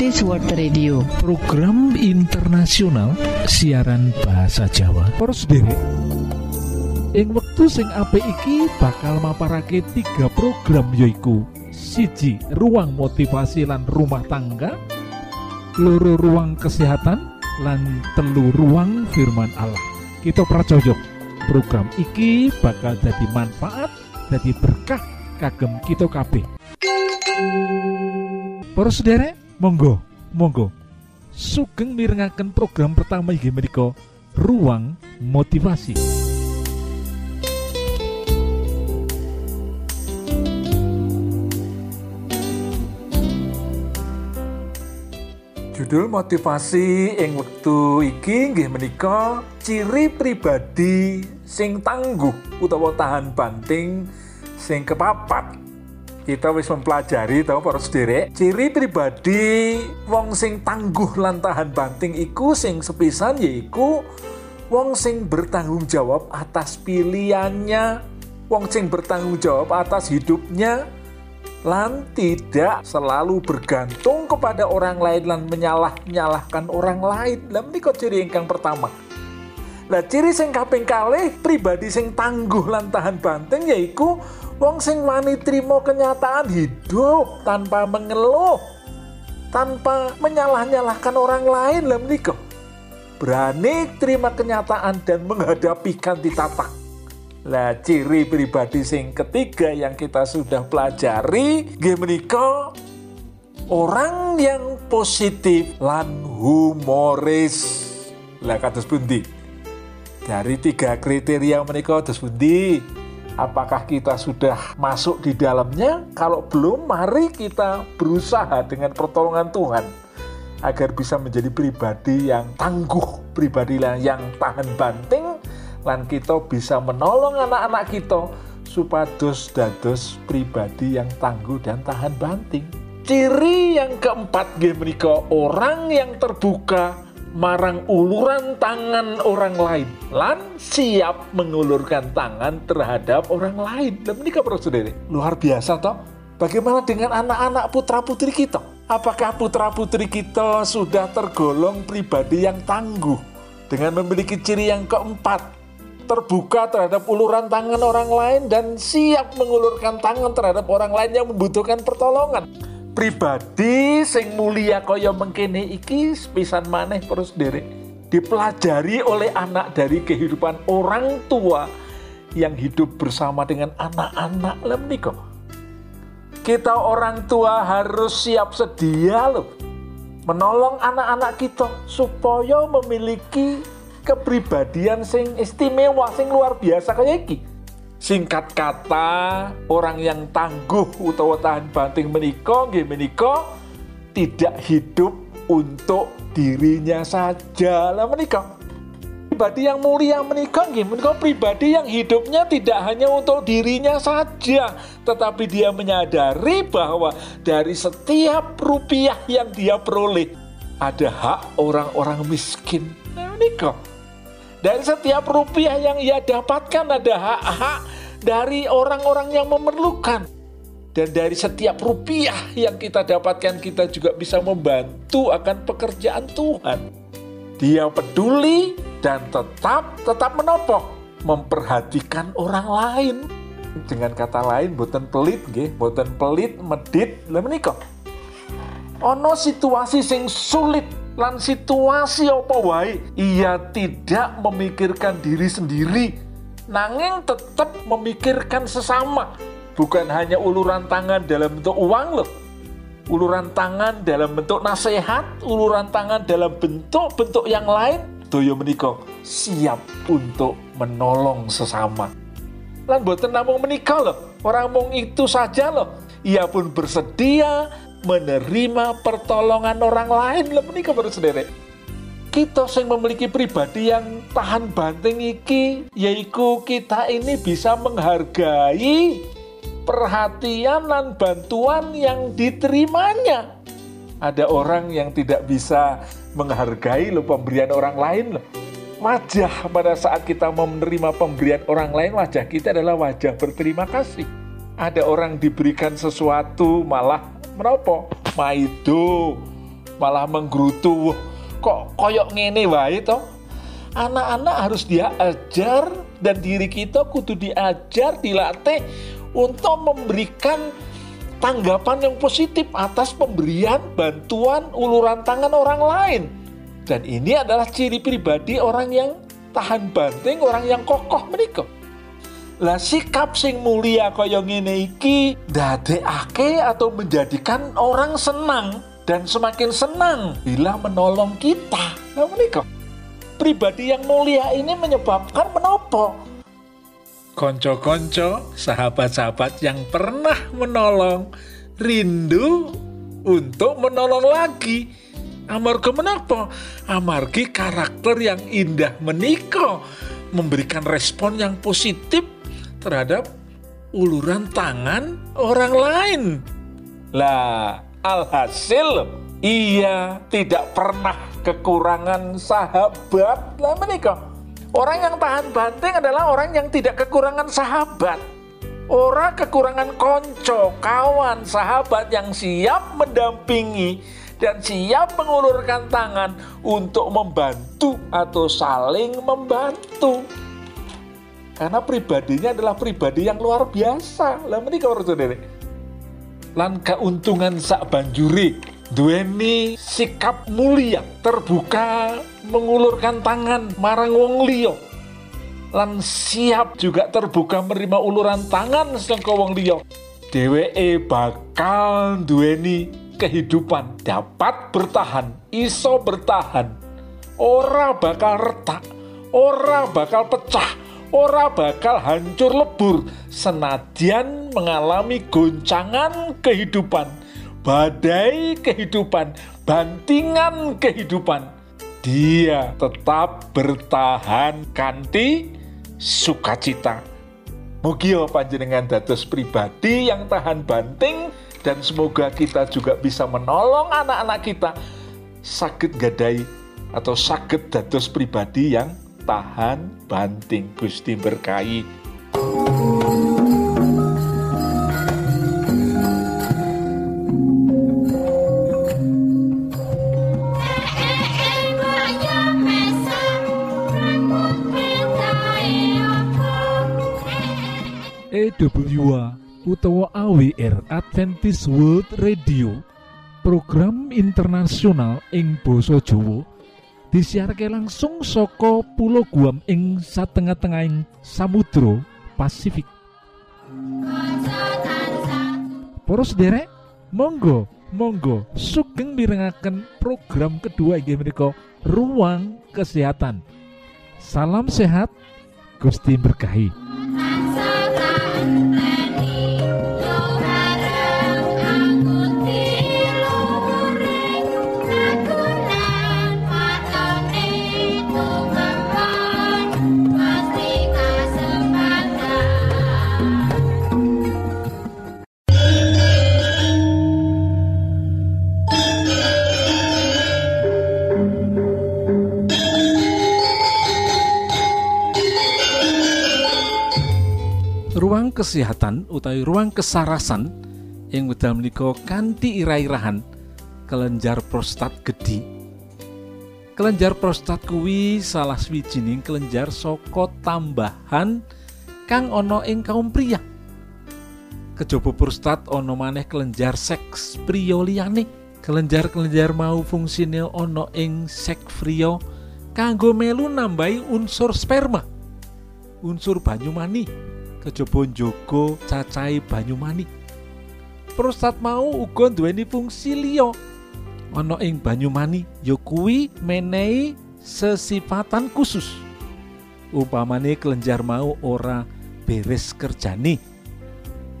Adventist World Radio. Program internasional siaran bahasa Jawa. Poros diri ing wektu sing apik iki bakal maparake tiga program yoiku siji ruang motivasi lan rumah tangga loro ruang kesehatan lan telu ruang firman Allah. Kita pracojok program iki bakal jadi manfaat jadi berkah kagem kita kabeh. Para monggo, monggo. Sugeng mirengaken program pertama inggih menika Ruang Motivasi. Judul motivasi ing wektu iki nggih menika ciri pribadi sing tangguh utawa tahan banting sing kepapat kita wis mempelajari tau para sederek ciri pribadi wong sing tangguh lan tahan banting iku sing sepisan yaiku wong sing bertanggung jawab atas pilihannya wong sing bertanggung jawab atas hidupnya lan tidak selalu bergantung kepada orang lain lan menyalah-nyalahkan orang lain. Lah menika ciri ingkang pertama? Lah ciri sing kaping kalih pribadi sing tangguh lan tahan banting yaiku wong sing wani trimo kenyataan hidup tanpa mengeluh, tanpa menyalah-nyalahkan orang lain lah menika. Berani terima kenyataan dan menghadapi kanti tatak. Lah ciri pribadi sing ketiga yang kita sudah pelajari nggih menika orang yang positif lan humoris. Lah kados pundi? Dari tiga kriteria menika terus pundi? Apakah kita sudah masuk di dalamnya? Kalau belum, mari kita berusaha dengan pertolongan Tuhan agar bisa menjadi pribadi yang tangguh, pribadi yang tahan banting, dan kita bisa menolong anak-anak kita supados dados pribadi yang tangguh dan tahan banting. Ciri yang keempat game orang yang terbuka marang uluran tangan orang lain. Lan siap mengulurkan tangan terhadap orang lain. Dan menikah para saudara luar biasa toh. Bagaimana dengan anak-anak putra putri kita? Apakah putra putri kita sudah tergolong pribadi yang tangguh dengan memiliki ciri yang keempat terbuka terhadap uluran tangan orang lain dan siap mengulurkan tangan terhadap orang lain yang membutuhkan pertolongan pribadi sing mulia kaya mengkene iki sepisan maneh terus derek dipelajari oleh anak dari kehidupan orang tua yang hidup bersama dengan anak-anak lem niko. Kita orang tua harus siap sedia loh menolong anak-anak kita supaya memiliki kepribadian sing istimewa sing luar biasa kayak iki. Singkat kata, orang yang tangguh utawa tahan banting menika nggih menika tidak hidup untuk dirinya saja. Lah menika pribadi yang mulia menikah nggih menika pribadi yang hidupnya tidak hanya untuk dirinya saja, tetapi dia menyadari bahwa dari setiap rupiah yang dia peroleh ada hak orang-orang miskin. Nah, menikah dari setiap rupiah yang ia dapatkan ada hak-hak dari orang-orang yang memerlukan. Dan dari setiap rupiah yang kita dapatkan kita juga bisa membantu akan pekerjaan Tuhan. Dia peduli dan tetap tetap menopok, memperhatikan orang lain. Dengan kata lain, boten pelit nggih, boten pelit medit lha menika. Ono situasi sing sulit lan situasi apa wae? Ia tidak memikirkan diri sendiri. Nanging tetap memikirkan sesama. Bukan hanya uluran tangan dalam bentuk uang loh. Uluran tangan dalam bentuk nasihat uluran tangan dalam bentuk-bentuk yang lain. Doyo menikah siap untuk menolong sesama. Lan boten namung menikah loh. Orang mung itu saja loh. Ia pun bersedia menerima pertolongan orang lain. Lah menikah baru sendiri. Kita yang memiliki pribadi yang tahan banting iki yaitu kita ini bisa menghargai perhatian dan bantuan yang diterimanya. Ada orang yang tidak bisa menghargai lo pemberian orang lain loh. Wajah pada saat kita menerima pemberian orang lain wajah kita adalah wajah berterima kasih. Ada orang diberikan sesuatu malah menopo? Maido. Malah menggerutu. Kok koyok ngene wae toh anak-anak harus dia ajar dan diri kita kudu diajar dilatih untuk memberikan tanggapan yang positif atas pemberian bantuan uluran tangan orang lain. Dan ini adalah ciri pribadi orang yang tahan banting orang yang kokoh menikah lah sikap sing mulia kaya ngene iki dadekake atau menjadikan orang senang dan semakin senang bila menolong kita. Lah menikah pribadi yang mulia ini menyebabkan menopo? Konco-konco, sahabat-sahabat yang pernah menolong, rindu untuk menolong lagi. Amarga menapa? Amargi karakter yang indah menikah memberikan respon yang positif terhadap uluran tangan orang lain. Lah, alhasil ia tidak pernah kekurangan sahabat lah menikah. Orang yang tahan banting adalah orang yang tidak kekurangan sahabat. Orang kekurangan konco, kawan, sahabat yang siap mendampingi dan siap mengulurkan tangan untuk membantu atau saling membantu. Karena pribadinya adalah pribadi yang luar biasa. Lah menikah orang saudara. Lan keuntungan sak banjuri duweni sikap mulia terbuka mengulurkan tangan marang wong liya lan siap juga terbuka menerima uluran tangan saka wong liya dheweke bakal duweni kehidupan dapat bertahan iso bertahan ora bakal retak ora bakal pecah ora bakal hancur lebur. Senadyan mengalami goncangan kehidupan badai kehidupan, bantingan kehidupan, dia tetap bertahan kanti sukacita. Mugio panjenengan dados pribadi yang tahan banting dan semoga kita juga bisa menolong anak-anak kita. Sakit gadai atau sakit dados pribadi yang tahan banting Gusti berkahi. AWA utawa AWR Adventist World Radio program internasional ing Boso Jowo disiarke langsung soko pulau Guam ing satengah-tengahing Samudro Pasifik. Poros derek Monggo Monggo sugeng mirengaken program kedua inggih ruang kesehatan. Salam sehat Gusti berkahi kesehatan utawi ruang kesarasan yang udah menika kanthi ira-irahan kelenjar prostat gede kelenjar prostat kuwi salah swijining kelenjar saka tambahan kang ana ing kaum pria kejaba prostat ana maneh kelenjar seks pria liyane. Kelenjar-kelenjar mau fungsine ana ing seks pria kanggo melu nambahi unsur sperma unsur banyu mani kejaba njaga cacahe banyu mani. Prostat mau uga nduweni fungsi liya ana ing banyu mani ya kuwi menehi sesifatan khusus. Upamane kelenjar mau ora beres kerjane.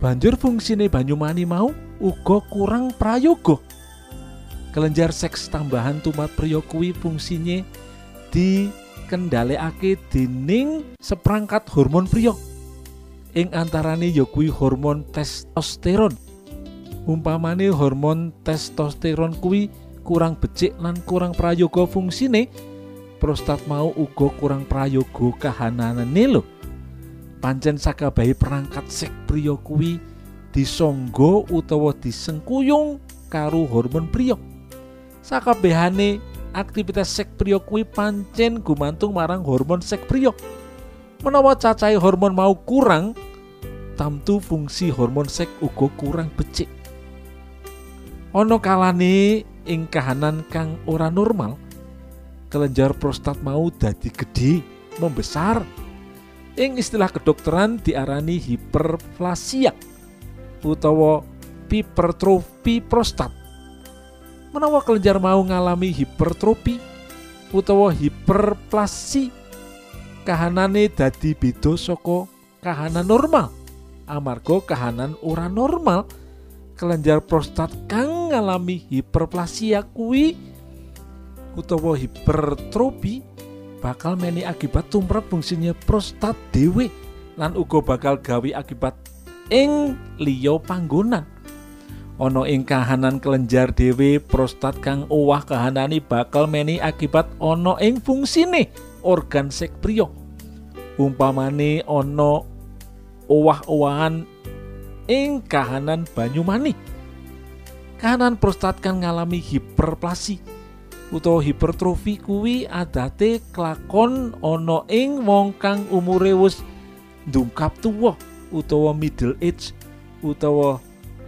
Banjur fungsine banyu mani mau uga kurang prayoga. Kelenjar seks tambahan tumat priya kuwi fungsinya dikendhalekake dening seperangkat hormon priya ing antarane ya kuwi hormon testosteron. Umpamane hormon testosteron kuwi kurang becik lan kurang prayoga fungsine, prostat mau uga kurang prayoga kahananane lho. Pancen sakabehi perangkat sek priya kuwi disangga utawa disengkuyung karo hormon priya. sakabehane aktivitas seks pria kuwi pancen gumantung marang hormon seks pria menawa cacai hormon mau kurang tamtu fungsi hormon seks uga kurang becik. Ono kalane ing kahanan kang ora normal kelenjar prostat mau dadi gede membesar. Ing istilah kedokteran diarani hiperplasia utawa hipertrofi prostat. Menawa kelenjar mau ngalami hipertrofi utawa hiperplasi kahanane dadi beda saka kahanan normal. Amarga kahanan ora normal kelenjar prostat kang ngalami hiperplasia kuwi utawa hipertrofi bakal meni akibat tumrap fungsinya prostat dewe lan uga bakal gawe akibat ing liya panggonan. Ana ing kahanan kelenjar dewe prostat kang owah kahanani bakal meni akibat ana ing fungsine organ seks priya umpamane ana owah-owahan ing kahanan Banyumani. Kahanan prostat kan ngalami hiperplasi utawa hipertrofi kuwi adate kelakon ana ing wong kang umure wis ndungkap tuwa utawa middle age utawa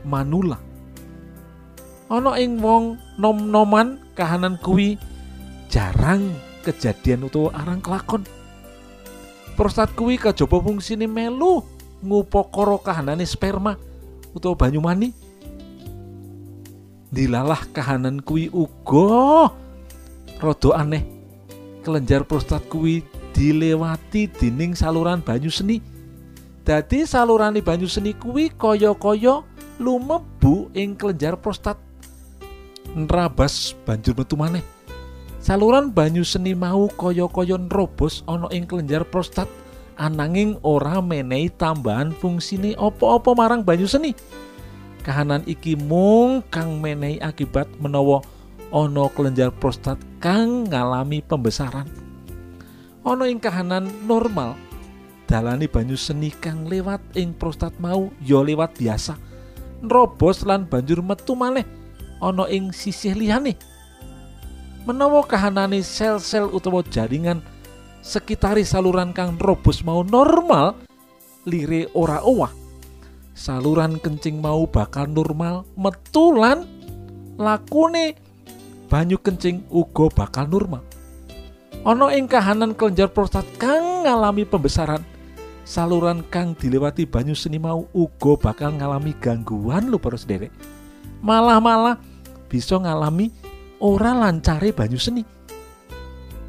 manula. Ana ing wong nom-noman kahanan kuwi jarang kejadian utawa arang kelakon. Prostat kuwi kajaba fungsine melu ngupokoro kahanane sperma utawa banyu mani dilalah kahanan kuwi uga rada aneh. Kelenjar prostat kuwi dilewati dening saluran banyu seni dadi salurane banyu seni kuwi kaya-kaya lumebu ing kelenjar prostat. Nrabas banjur metu maneh saluran banyu seni mau kaya-kaya nrobos ana ing kelenjar prostat ananging ora menehi tambahan fungsine opo-opo marang banyu seni. Kahanan iki mung kang menehi akibat menawa ana kelenjar prostat kang ngalami pembesaran. Ana ing kahanan normal dalani banyu seni kang lewat ing prostat mau ya lewat biasa. Nrobos lan banjur metu maneh ana ing sisih liyane menawa kahanane sel-sel utawa jaringan sekitari saluran kang robos mau normal lire ora owah. Saluran kencing mau bakal normal metulan lakune banyu kencing uga bakal normal. Ana ing kahanan kelenjar prostat kang ngalami pembesaran saluran kang dilewati banyu seni mau uga bakal ngalami gangguan lho para sederek malah-malah bisa ngalami ora lancare banyu seni.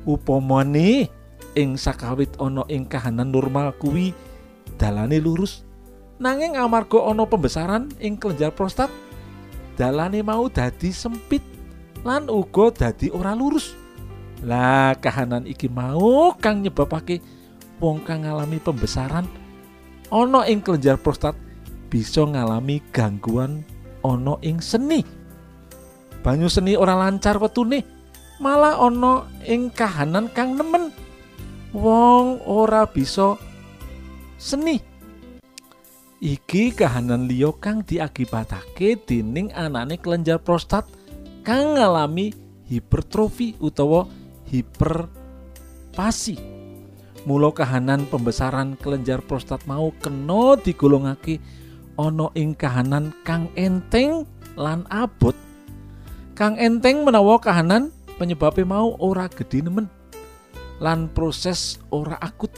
Upamane ing sakawit ana ing kahanan normal kuwi dalane lurus. Nanging amarga ana pembesaran ing kelenjar prostat dalane mau dadi sempit lan uga dadi ora lurus. Lah kahanan iki mau kang nyebabake wong kang ngalami pembesaran ana ing kelenjar prostat bisa ngalami gangguan ana ing seni banyu seni ora lancar wetune. Malah ana ing kahanan kang nemen. Wong ora bisa seni. Iki kahanan liya kang diakibatake dening anane kelenjar prostat kang ngalami hipertrofi utawa hiperpasi. Mula kahanan pembesaran kelenjar prostat mau kena digolongake ana ing kahanan kang enteng lan abot kang enteng menawa kahanan penyebabnya mau ora gede nemen lan proses ora akut.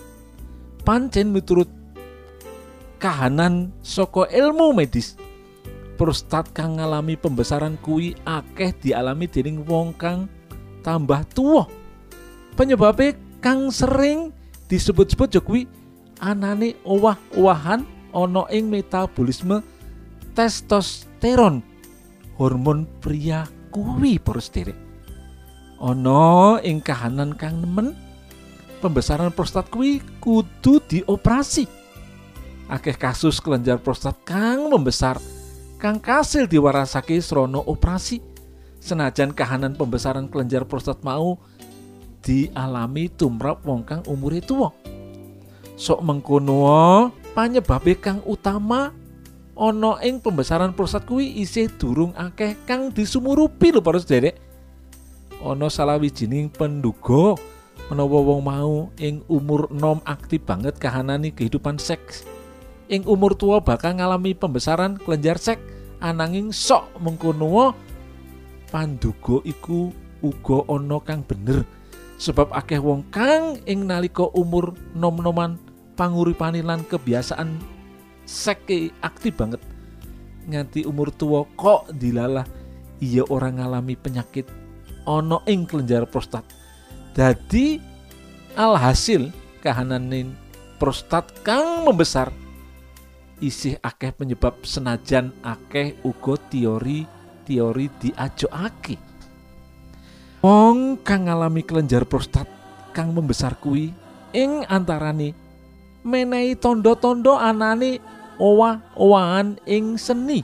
Pancen miturut kahanan soko ilmu medis prostat kang ngalami pembesaran kuwi akeh dialami dening wong kang tambah tua penyebabnya kang sering disebut-sebut jo kuwi anane owah-owahan ana ing metabolisme testosteron hormon pria kuwi prostere ana ing kahanan kang nemen pembesaran prostat kuwi kudu dioperasi. Akeh kasus kelenjar prostat kang membesar kang kasil diwarasake srono operasi. Senajan kahanan pembesaran kelenjar prostat mau dialami tumrap wong kang umure tuwa. Sok mengkono panyebabe kang utama ana ing pembesaran prostat kuwi isih durung akeh kang disumurupi lho para sederek. ana salawijining penduga menawa wong mau ing umur nom aktif banget kahanani kehidupan seks ing umur tua bakal ngalami pembesaran kelenjar seks ananging sok mengkono panduga iku uga ana kang bener sebab akeh wong kang ing nalika umur nom-noman panguripane lan kebiasaan seke aktif banget. Nganti umur tua kok dilalah. Iya orang ngalami penyakit ono ing kelenjar prostat. Jadi alhasil kahananin prostat kang membesar. Isih akeh penyebab senajan akeh uga teori teori diajokake wong kang ngalami kelenjar prostat kang membesar kuwi ing antarane menehi tondo-tondo anane owah-owahan ing seni.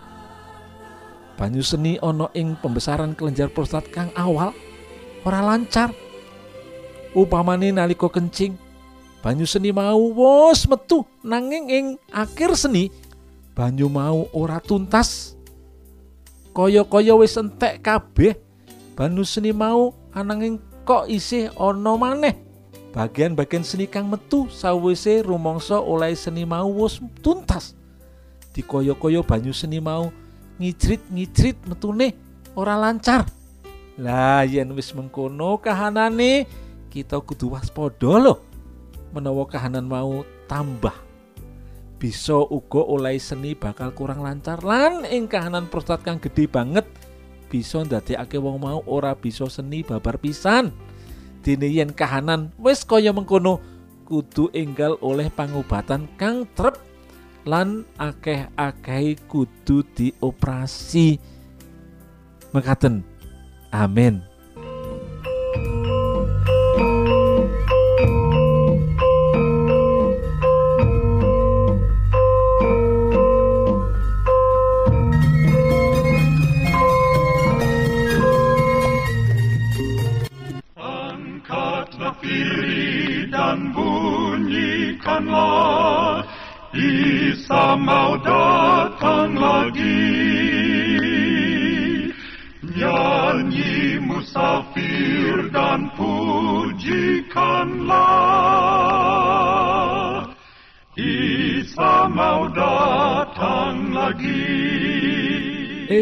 Banyu seni ana ing pembesaran kelenjar prostat kang awal ora lancar. Upamane nalika kencing, banyu seni mau wis metu nanging ing akhir seni banyu mau ora tuntas. Kaya-kaya wis entek kabeh banyu seni mau ananging kok isih ana maneh bagian-bagian seni kang metu sawise rumangsa oleh seni mau wis tuntas dikoyo-koyo banyu seni mau ngicrit-ngicrit metune ora lancar. Lah yen wis mengkono kahanane kita kudu waspada loh menawa kahanan mau tambah. Bisa uga oleh seni bakal kurang lancar. Lan ing kahanan prostat kang gede banget bisa ndadekake wong mau ora bisa seni babar pisan. Dene yen kahanan wis kaya mengkono kudu enggal oleh pangobatan kang trep lan akeh-akeh kudu dioperasi. Mekaten. Amin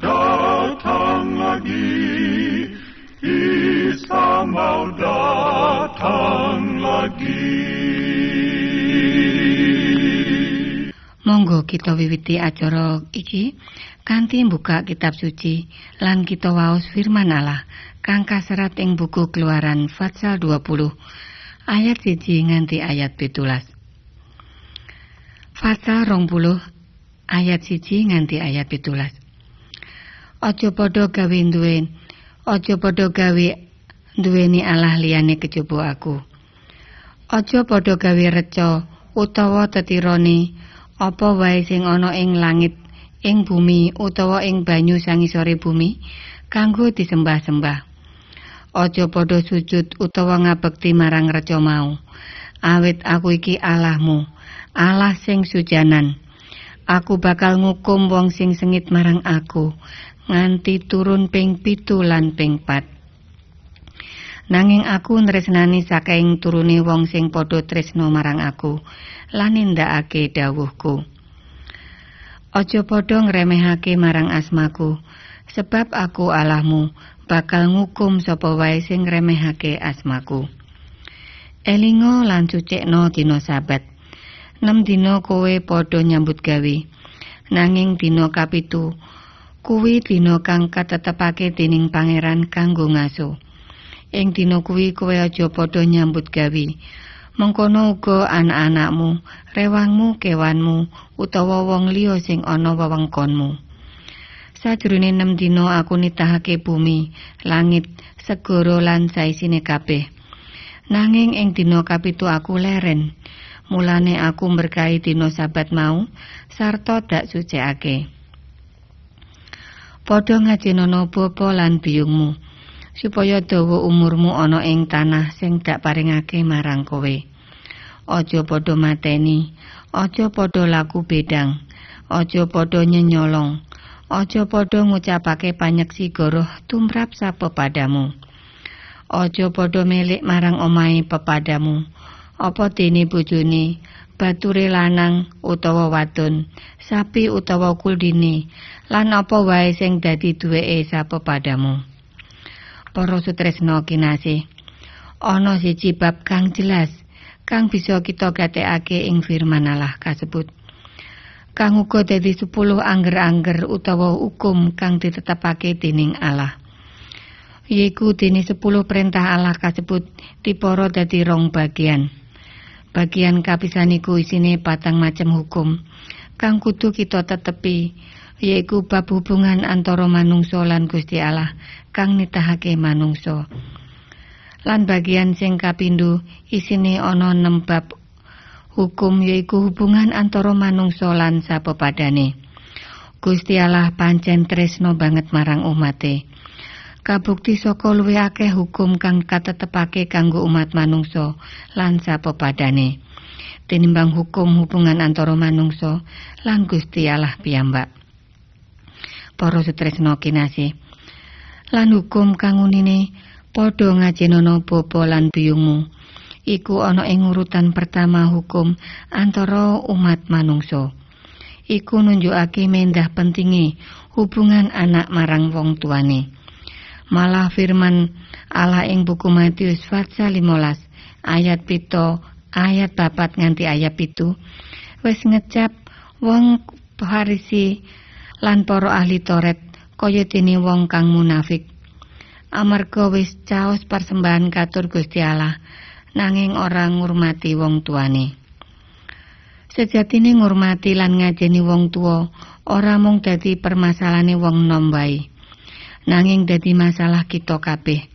datang lagi Isa mau datang lagi Monggo kita wiwiti acara iki. Kanthi buka kitab suci lan kita waos firman Allah kang kaserat ing buku Keluaran Fatsal 20 ayat 1 nganti ayat 17 Fatsal 20 ayat 1 nganti ayat 17 Aja padha gawe duwen. Aja padha gawe duweni Allah liyane kejaba aku. Aja padha gawe reca utawa tetirone, apa wae sing ana ing langit, ing bumi utawa ing banyu sangisore bumi kanggo disembah-sembah. Aja padha sujud utawa ngabekti marang reca mau. Awit aku iki Allahmu, Allah sing sujanan. Aku bakal ngukum wong sing sengit marang aku nganti turun ping pitu lan ping pat nanging aku nresnani saking turune wong sing padha tresno marang aku lan nindakake dawuhku. Aja padha ngremehake marang asmaku, sebab aku Allahmu bakal ngukum sapa wae sing ngremehake asmaku. Elingo lan cucekno dina sabat. Nem dina kowe padha nyambut gawe. Nanging dina kapitu kuwi dina kang katetepake dening pangeran kanggo ngaso. Ing dina kuwi kowe aja padha nyambut gawe. mengkono uga anak-anakmu, rewangmu, kewanmu, utawa wong liya sing ana wewengkonmu. Sajroning nem dina aku nitahake bumi, langit, segara lan saisine kabeh. Nanging ing dina kapitu aku leren. Mulane aku berkahi dina sabat mau sarta dak sucikake. Padha ngajenono bapa lan biyungmu supaya dawa umurmu ana ing tanah sing dak paringake marang kowe. Aja padha mateni, aja padha laku bedang, aja padha nyenyolong, aja padha ngucapake panyeksi goroh tumrap sapa padamu. Aja padha milik marang omahe pepadamu. Apa dene bojone, bature lanang utawa wadon, sapi utawa kuldine, lan apa wae sing dadi duweke sapa padamu. Para sutresna kinasih, ana siji bab kang jelas kang bisa kita gatekake ing firman Allah kasebut. Kang uga dadi 10 angger-angger utawa hukum kang ditetepake dening Allah. Yaiku dene 10 perintah Allah kasebut dipara dadi rong bagian. Bagian kapisan iku isine patang macem hukum kang kudu kita tetepi yaiku bab hubungan antara manungsa lan Gusti Allah kang nitahake manungsa. lan bagian sing kapindho isine ana nembab hukum yaiku hubungan antara manungsa lan sapepadane. Gusti Allah pancen tresno banget marang umate. Kabukti saka luwih akeh hukum kang katetepake kanggo umat manungsa lan sapepadane. Tinimbang hukum hubungan antara manungsa lan Gusti Allah piyambak. Para sutresna kinasih. Lan hukum kang unine padha ngajenono bapa lan biyungmu iku ana ing urutan pertama hukum antara umat manungsa. Iku nunjukake mendah pentinge hubungan anak marang wong tuane. Malah firman Allah ing buku Matius pasal 15 ayat pito ayat papat nganti ayat pitu wis ngecap wong Farisi lan para ahli Toret kaya dene wong kang munafik amarga wis caos persembahan katur Gusti Allah nanging ora ngurmati wong tuane. Sejatine ngurmati lan ngajeni wong tua ora mung dadi permasalahane wong nom wae. Nanging dadi masalah kita kabeh.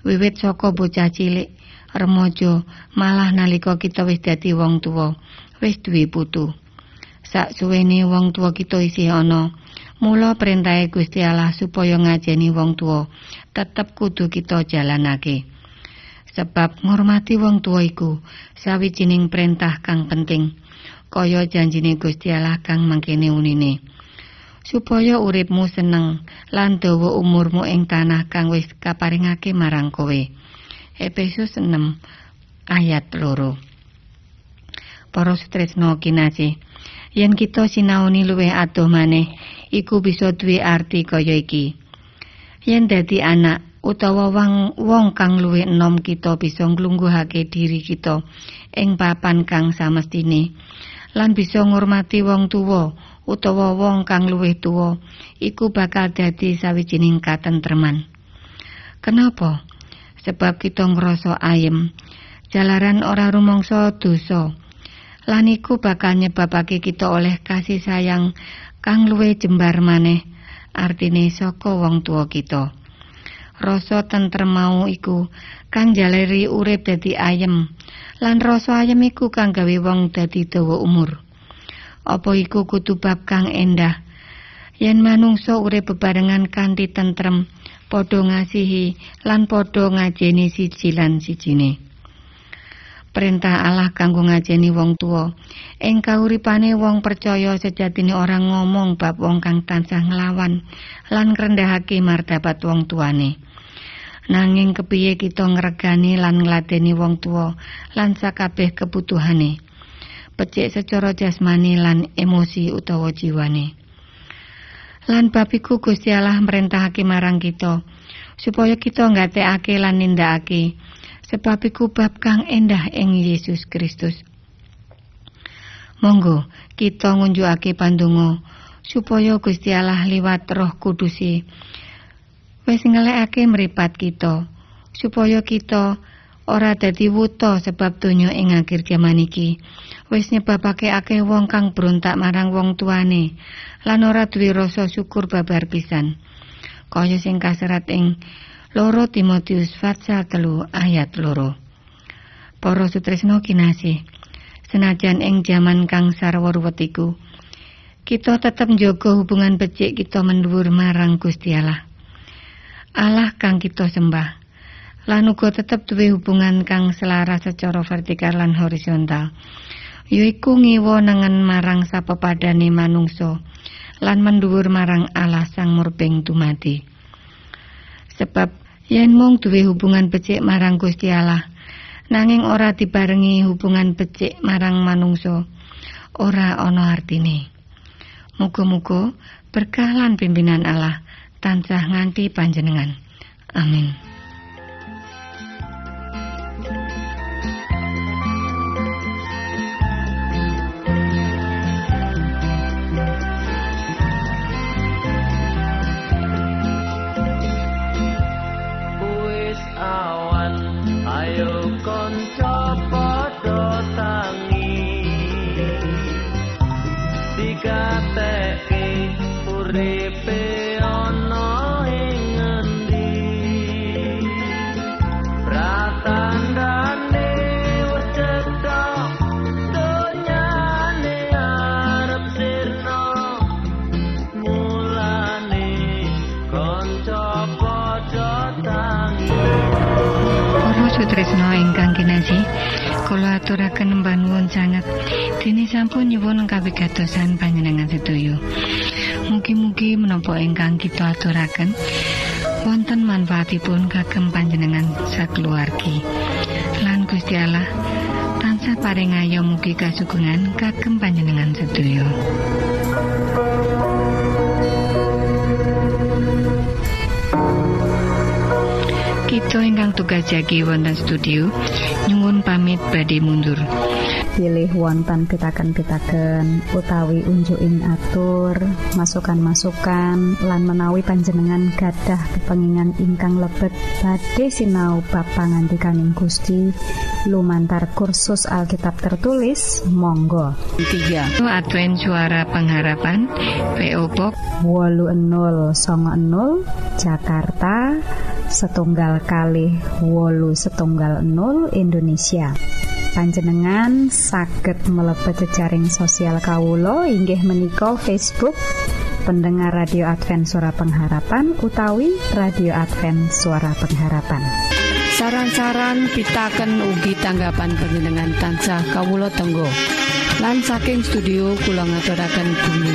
Wiwit saka bocah cilik, remaja, malah nalika kita wis dadi wong tua, wis duwe putu. Sak suwene wong tua kita isih ana, Mula perintahe Gusti Allah supaya ngajeni wong tua tetep kudu kita jalanake. Sebab ngurmati wong tua iku sawijining perintah kang penting. Kaya janjine Gusti Allah kang mangkene unine. Supaya uripmu seneng lan dawa umurmu ing tanah kang wis kaparingake marang kowe. Efesus 6 ayat loro. Para sutresna kinasih, yen kita sinaoni luwih adoh maneh iku bisa duwe arti kaya iki. Yen dadi anak utawa wong wong kang luwih enom kita bisa nglungguhake diri kita ing papan kang samestine lan bisa ngurmati wong tuwa utawa wong kang luwih tuwa iku bakal dadi sawijining katentreman. Kenapa? Sebab kita ngrasa ayem jalaran ora rumangsa dosa. Lan iku bakal nyebabake kita oleh kasih sayang kang luwe jembar maneh artine saka wong tua kita. Rasa tentrem mau iku kang jaleri urip dadi ayem lan rasa ayem iku kang gawe wong dadi dawa umur. Apa iku kudu bab kang endah? Yen manungsa urip bebarengan kanthi tentrem padha ngasihi lan padha ngajeni siji lan sijine perintah Allah kanggo ngajeni wong tua. Ing kauripane wong percaya sejatine orang ngomong bab wong kang tansah nglawan lan ngrendahake martabat wong tuane. Nanging kepiye kita ngregani lan ngladeni wong tua lan sakabeh kebutuhane. Becik secara jasmani lan emosi utawa jiwane. Lan bab iku Gusti Allah merintahake marang kita supaya kita nggatekake lan nindakake sebab iku bab kang endah ing Yesus Kristus. Monggo kita ngunjukake pandonga supaya Gusti Allah liwat Roh Kudusi wis ngelekake mripat kita supaya kita ora dadi wuta sebab donya ing akhir jaman iki. Wis nyebabake akeh wong kang berontak marang wong tuane lan ora duwe rasa syukur babar pisan. Kaya sing kaserat ing loro Timotius pasal telu ayat loro Para sutresna kinasih. Senajan ing jaman kang sarwa ruwet iku, kita tetep njaga hubungan becik kita mendhuwur marang Gusti Allah. Allah kang kita sembah. Lan uga tetep duwe hubungan kang selaras secara vertikal lan horizontal. Yaiku ngiwa nengen marang sapepadane manungsa lan mendhuwur marang Allah Sang Murbeng Dumadi. Sebab yen mung duwe hubungan becik marang Gusti Allah, nanging ora dibarengi hubungan becik marang manungsa ora ana artine. Muga-muga berkah lan pimpinan Allah tansah nganti panjenengan. Amin Tresno ingkang kinasih kula aturaken mbanuwun sanget. Dene sampun nyuwun kawigatosan panjenengan sedaya mugi-mugi menapa ingkang kita aturaken wonten manfaatipun kagem panjenengan sakeluargi lan Gusti Allah tansah paring mugi kasugengan kagem panjenengan sedaya Kita ingkang tugas jagi wonten studio. Nyungun pamit badhe mundur. pilih wonten pitaken-pitaken utawi unjukin atur masukan-masukan lan menawi panjenengan gadah kepengingan ingkang lebet. Badhe sinau ba pangantikaning Gusti. Lumantar kursus Alkitab tertulis Monggo. 3 Advent suara pengharapan PO Box wolu 00 Jakarta setunggal kali wolu setunggal 0 Indonesia. Panjenengan saged mlebet jejaring sosial Kawulo inggih menika Facebook pendengar radio Advent suara pengharapan utawi radio Advent suara pengharapan. Saran-saran pitaken ugi tanggapan panjenengan tansah Kawulo Tenggo. Lan saking studio kula ngaturaken bumi